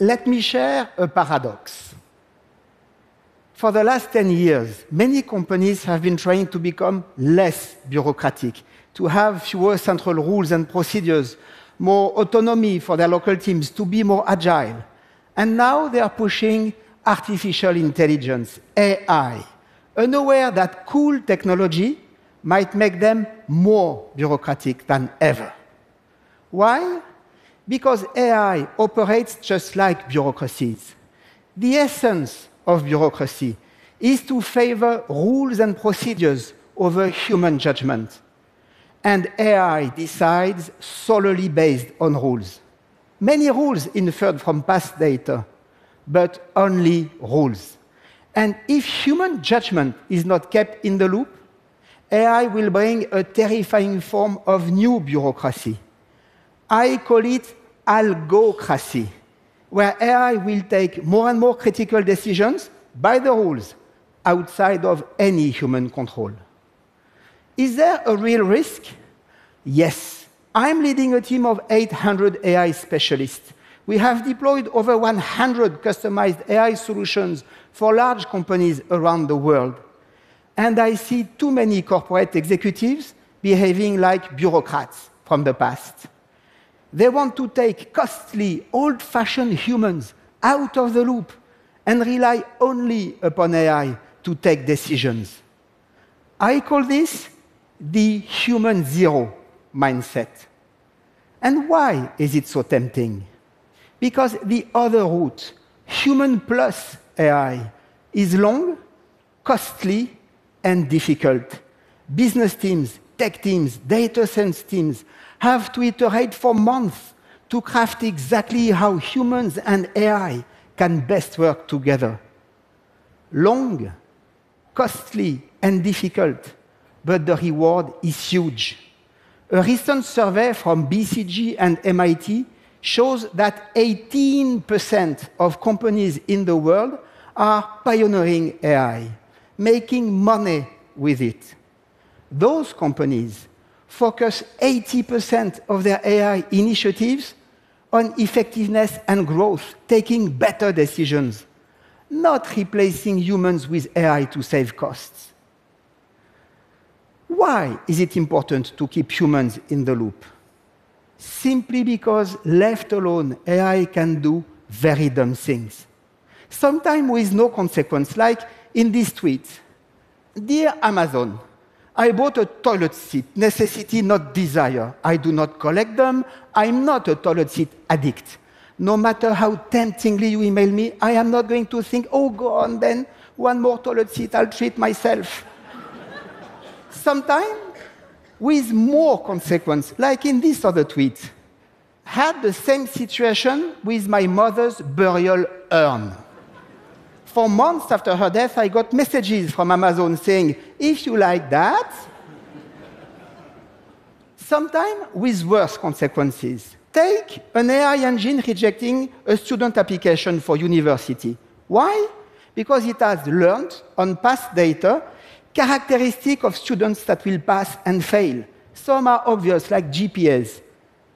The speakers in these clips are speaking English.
let me share a paradox. For the last 10 years, many companies have been trying to become less bureaucratic, to have fewer central rules and procedures, more autonomy for their local teams, to be more agile. And now they are pushing artificial intelligence, AI, unaware that cool technology might make them more bureaucratic than ever. Why? Because AI operates just like bureaucracies. The essence of bureaucracy is to favor rules and procedures over human judgment. And AI decides solely based on rules. Many rules inferred from past data, but only rules. And if human judgment is not kept in the loop, AI will bring a terrifying form of new bureaucracy. I call it algocracy, where AI will take more and more critical decisions by the rules outside of any human control. Is there a real risk? Yes. I'm leading a team of 800 AI specialists. We have deployed over 100 customized AI solutions for large companies around the world. And I see too many corporate executives behaving like bureaucrats from the past. They want to take costly, old fashioned humans out of the loop and rely only upon AI to take decisions. I call this the human zero mindset. And why is it so tempting? Because the other route, human plus AI, is long, costly, and difficult. Business teams, tech teams, data science teams have to iterate for months to craft exactly how humans and AI can best work together. Long, costly, and difficult, but the reward is huge. A recent survey from BCG and MIT shows that 18% of companies in the world are pioneering AI, making money with it. Those companies focus 80% of their AI initiatives on effectiveness and growth, taking better decisions, not replacing humans with AI to save costs. Why is it important to keep humans in the loop? Simply because, left alone, AI can do very dumb things. Sometimes with no consequence, like in this tweet Dear Amazon, I bought a toilet seat, necessity, not desire. I do not collect them. I'm not a toilet seat addict. No matter how temptingly you email me, I am not going to think, oh, go on, then one more toilet seat, I'll treat myself. Sometimes with more consequence, like in this other tweet, had the same situation with my mother's burial urn. For months after her death, I got messages from Amazon saying, if you like that, sometimes with worse consequences. Take an AI engine rejecting a student application for university. Why? Because it has learned on past data characteristic of students that will pass and fail. Some are obvious, like GPAs.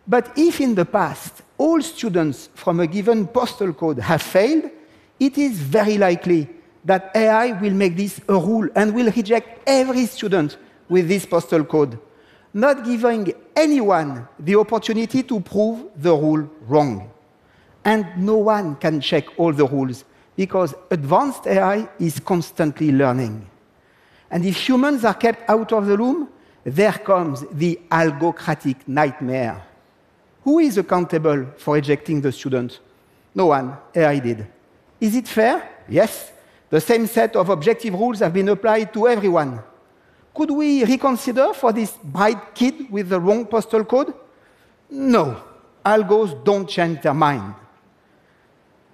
But if in the past all students from a given postal code have failed, it is very likely that AI will make this a rule and will reject every student with this postal code, not giving anyone the opportunity to prove the rule wrong. And no one can check all the rules because advanced AI is constantly learning. And if humans are kept out of the loop, there comes the algocratic nightmare. Who is accountable for ejecting the student? No one. AI did. Is it fair? Yes. The same set of objective rules have been applied to everyone. Could we reconsider for this bright kid with the wrong postal code? No. Algos don't change their mind.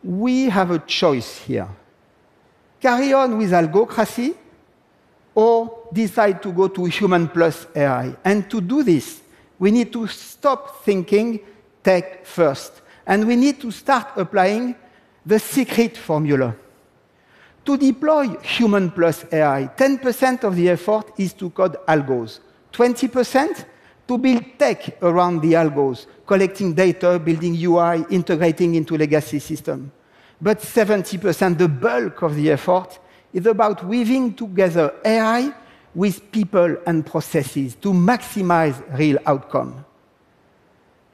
We have a choice here. Carry on with algocracy or decide to go to human plus AI. And to do this, we need to stop thinking tech first. And we need to start applying the secret formula. To deploy human plus AI, 10% of the effort is to code algos. 20% to build tech around the algos, collecting data, building UI, integrating into legacy system. But 70%, the bulk of the effort, is about weaving together AI with people and processes to maximize real outcome.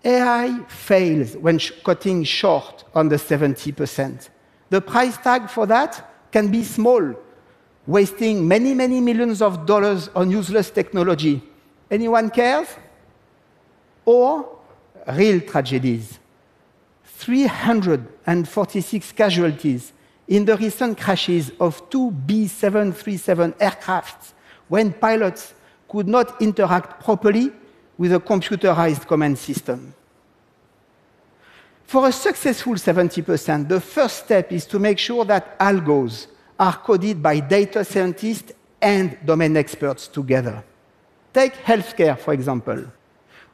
AI fails when cutting short on the 70%. The price tag for that can be small, wasting many, many millions of dollars on useless technology. Anyone cares? Or real tragedies. 346 casualties in the recent crashes of two B737 aircrafts when pilots could not interact properly with a computerized command system. For a successful 70%, the first step is to make sure that algos are coded by data scientists and domain experts together. Take healthcare, for example.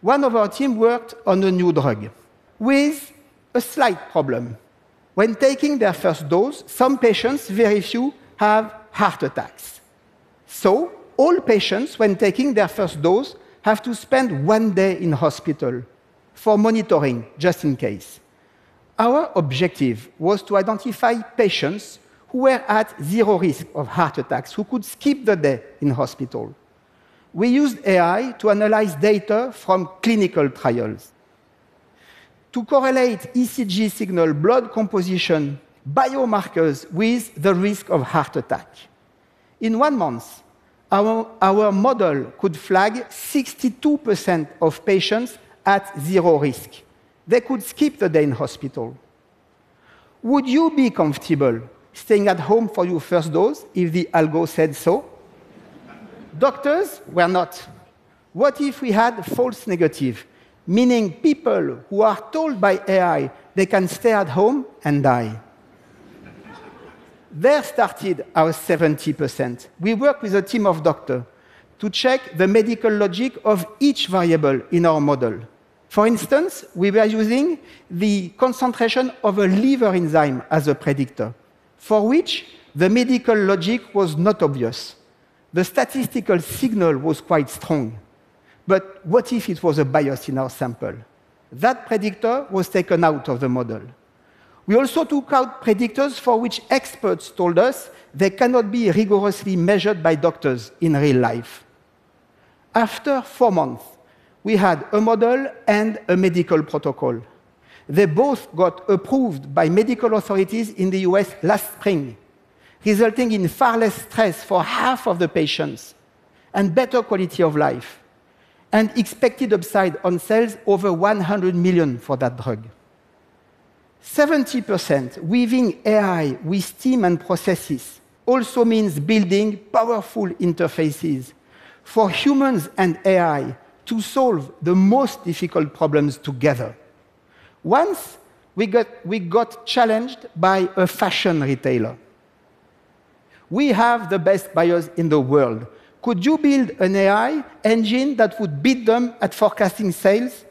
One of our team worked on a new drug with a slight problem. When taking their first dose, some patients, very few, have heart attacks. So, all patients, when taking their first dose, have to spend one day in hospital for monitoring, just in case. Our objective was to identify patients who were at zero risk of heart attacks, who could skip the day in hospital. We used AI to analyze data from clinical trials to correlate ECG signal, blood composition, biomarkers with the risk of heart attack. In one month, our, model could flag 62% of patients at zero risk. They could skip the day in hospital. Would you be comfortable staying at home for your first dose if the algo said so? Doctors were not. What if we had false negative? meaning people who are told by AI they can stay at home and die. There started our 70%. We worked with a team of doctors to check the medical logic of each variable in our model. For instance, we were using the concentration of a liver enzyme as a predictor, for which the medical logic was not obvious. The statistical signal was quite strong. But what if it was a bias in our sample? That predictor was taken out of the model. We also took out predictors for which experts told us they cannot be rigorously measured by doctors in real life. After four months, we had a model and a medical protocol. They both got approved by medical authorities in the US last spring, resulting in far less stress for half of the patients and better quality of life and expected upside on sales over 100 million for that drug. 70% weaving AI with team and processes also means building powerful interfaces for humans and AI to solve the most difficult problems together. Once we got, we got challenged by a fashion retailer. We have the best buyers in the world could you build an AI engine that would beat them at forecasting sales,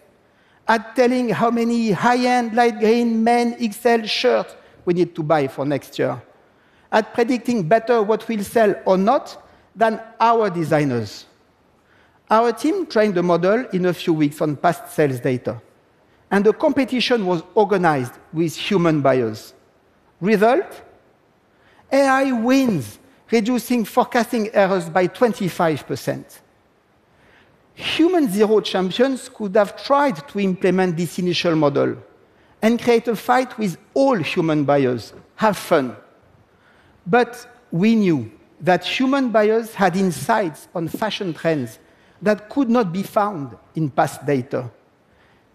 at telling how many high-end light green men XL shirts we need to buy for next year, at predicting better what will sell or not than our designers? Our team trained the model in a few weeks on past sales data, and the competition was organized with human buyers. Result? AI wins reducing forecasting errors by 25%. Human zero champions could have tried to implement this initial model and create a fight with all human buyers, have fun. But we knew that human buyers had insights on fashion trends that could not be found in past data.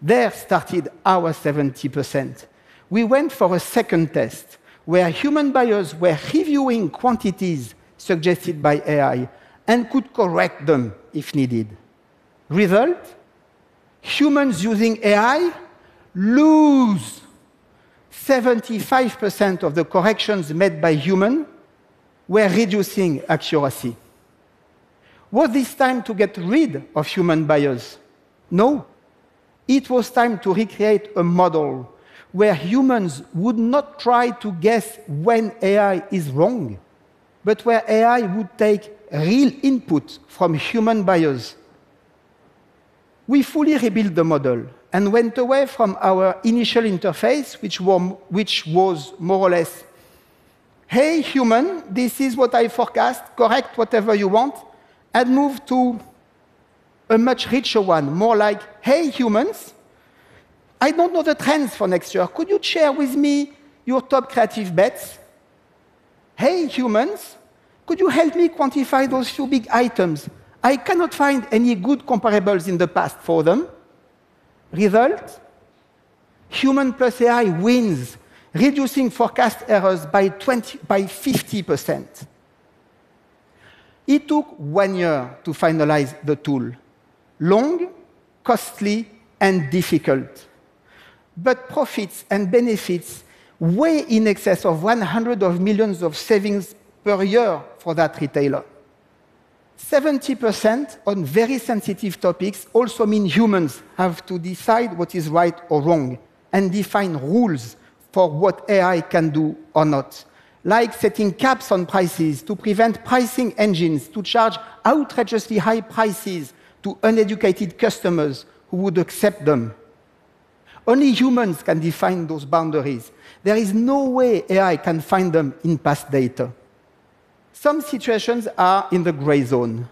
There started our 70%. We went for a second test where human buyers were reviewing quantities suggested by AI and could correct them if needed. Result? Humans using AI lose 75% of the corrections made by humans were reducing accuracy. Was this time to get rid of human bias? No. It was time to recreate a model where humans would not try to guess when AI is wrong, but where AI would take real input from human bias. We fully rebuilt the model and went away from our initial interface, which, were, which was more or less, hey, human, this is what I forecast, correct whatever you want, and moved to a much richer one, more like, hey, humans, I don't know the trends for next year. Could you share with me your top creative bets? Hey, humans, could you help me quantify those few big items? I cannot find any good comparables in the past for them. Result? Human plus AI wins, reducing forecast errors by, 20, by 50%. It took one year to finalize the tool. Long, costly, and difficult. But profits and benefits way in excess of 100 of millions of savings per year for that retailer. 70% on very sensitive topics also mean humans have to decide what is right or wrong and define rules for what AI can do or not, like setting caps on prices to prevent pricing engines to charge outrageously high prices to uneducated customers who would accept them. Only humans can define those boundaries. There is no way AI can find them in past data. Some situations are in the gray zone.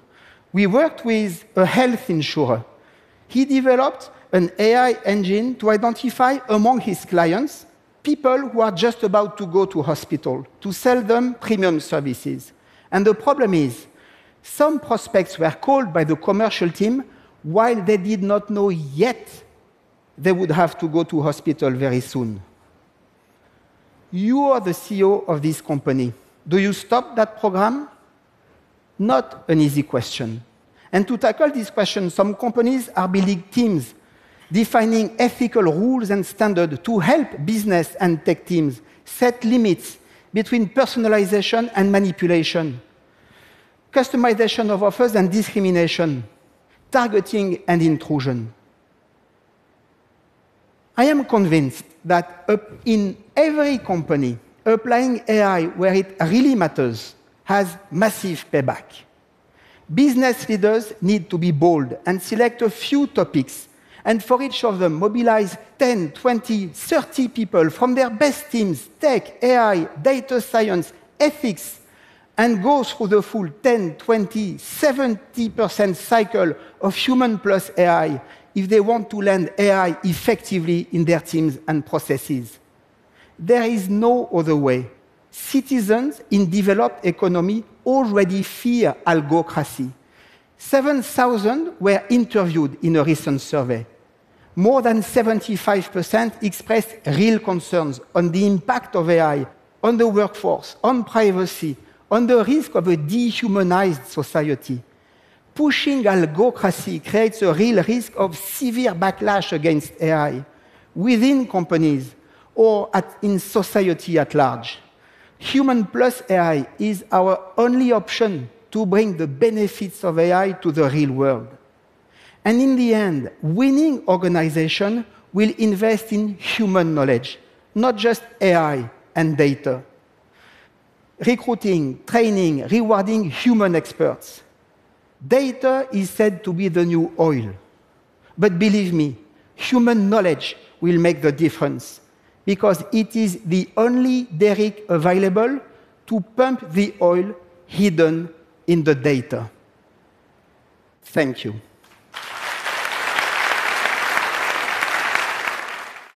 We worked with a health insurer. He developed an AI engine to identify among his clients people who are just about to go to hospital to sell them premium services. And the problem is, some prospects were called by the commercial team while they did not know yet they would have to go to hospital very soon. You are the CEO of this company. Do you stop that program? Not an easy question. And to tackle this question, some companies are building teams defining ethical rules and standards to help business and tech teams set limits between personalization and manipulation, customization of offers and discrimination, targeting and intrusion. I am convinced that in every company, applying AI where it really matters has massive payback. Business leaders need to be bold and select a few topics, and for each of them, mobilize 10, 20, 30 people from their best teams tech, AI, data science, ethics and go through the full 10, 20, 70% cycle of human plus AI if they want to land AI effectively in their teams and processes. There is no other way. Citizens in developed economy already fear algocracy. 7,000 were interviewed in a recent survey. More than 75% expressed real concerns on the impact of AI on the workforce, on privacy, on the risk of a dehumanized society. Pushing algocracy creates a real risk of severe backlash against AI within companies or at, in society at large. Human plus AI is our only option to bring the benefits of AI to the real world. And in the end, winning organization will invest in human knowledge, not just AI and data. Recruiting, training, rewarding human experts Data is said to be the new oil. But believe me, human knowledge will make the difference because it is the only derrick available to pump the oil hidden in the data. Thank you.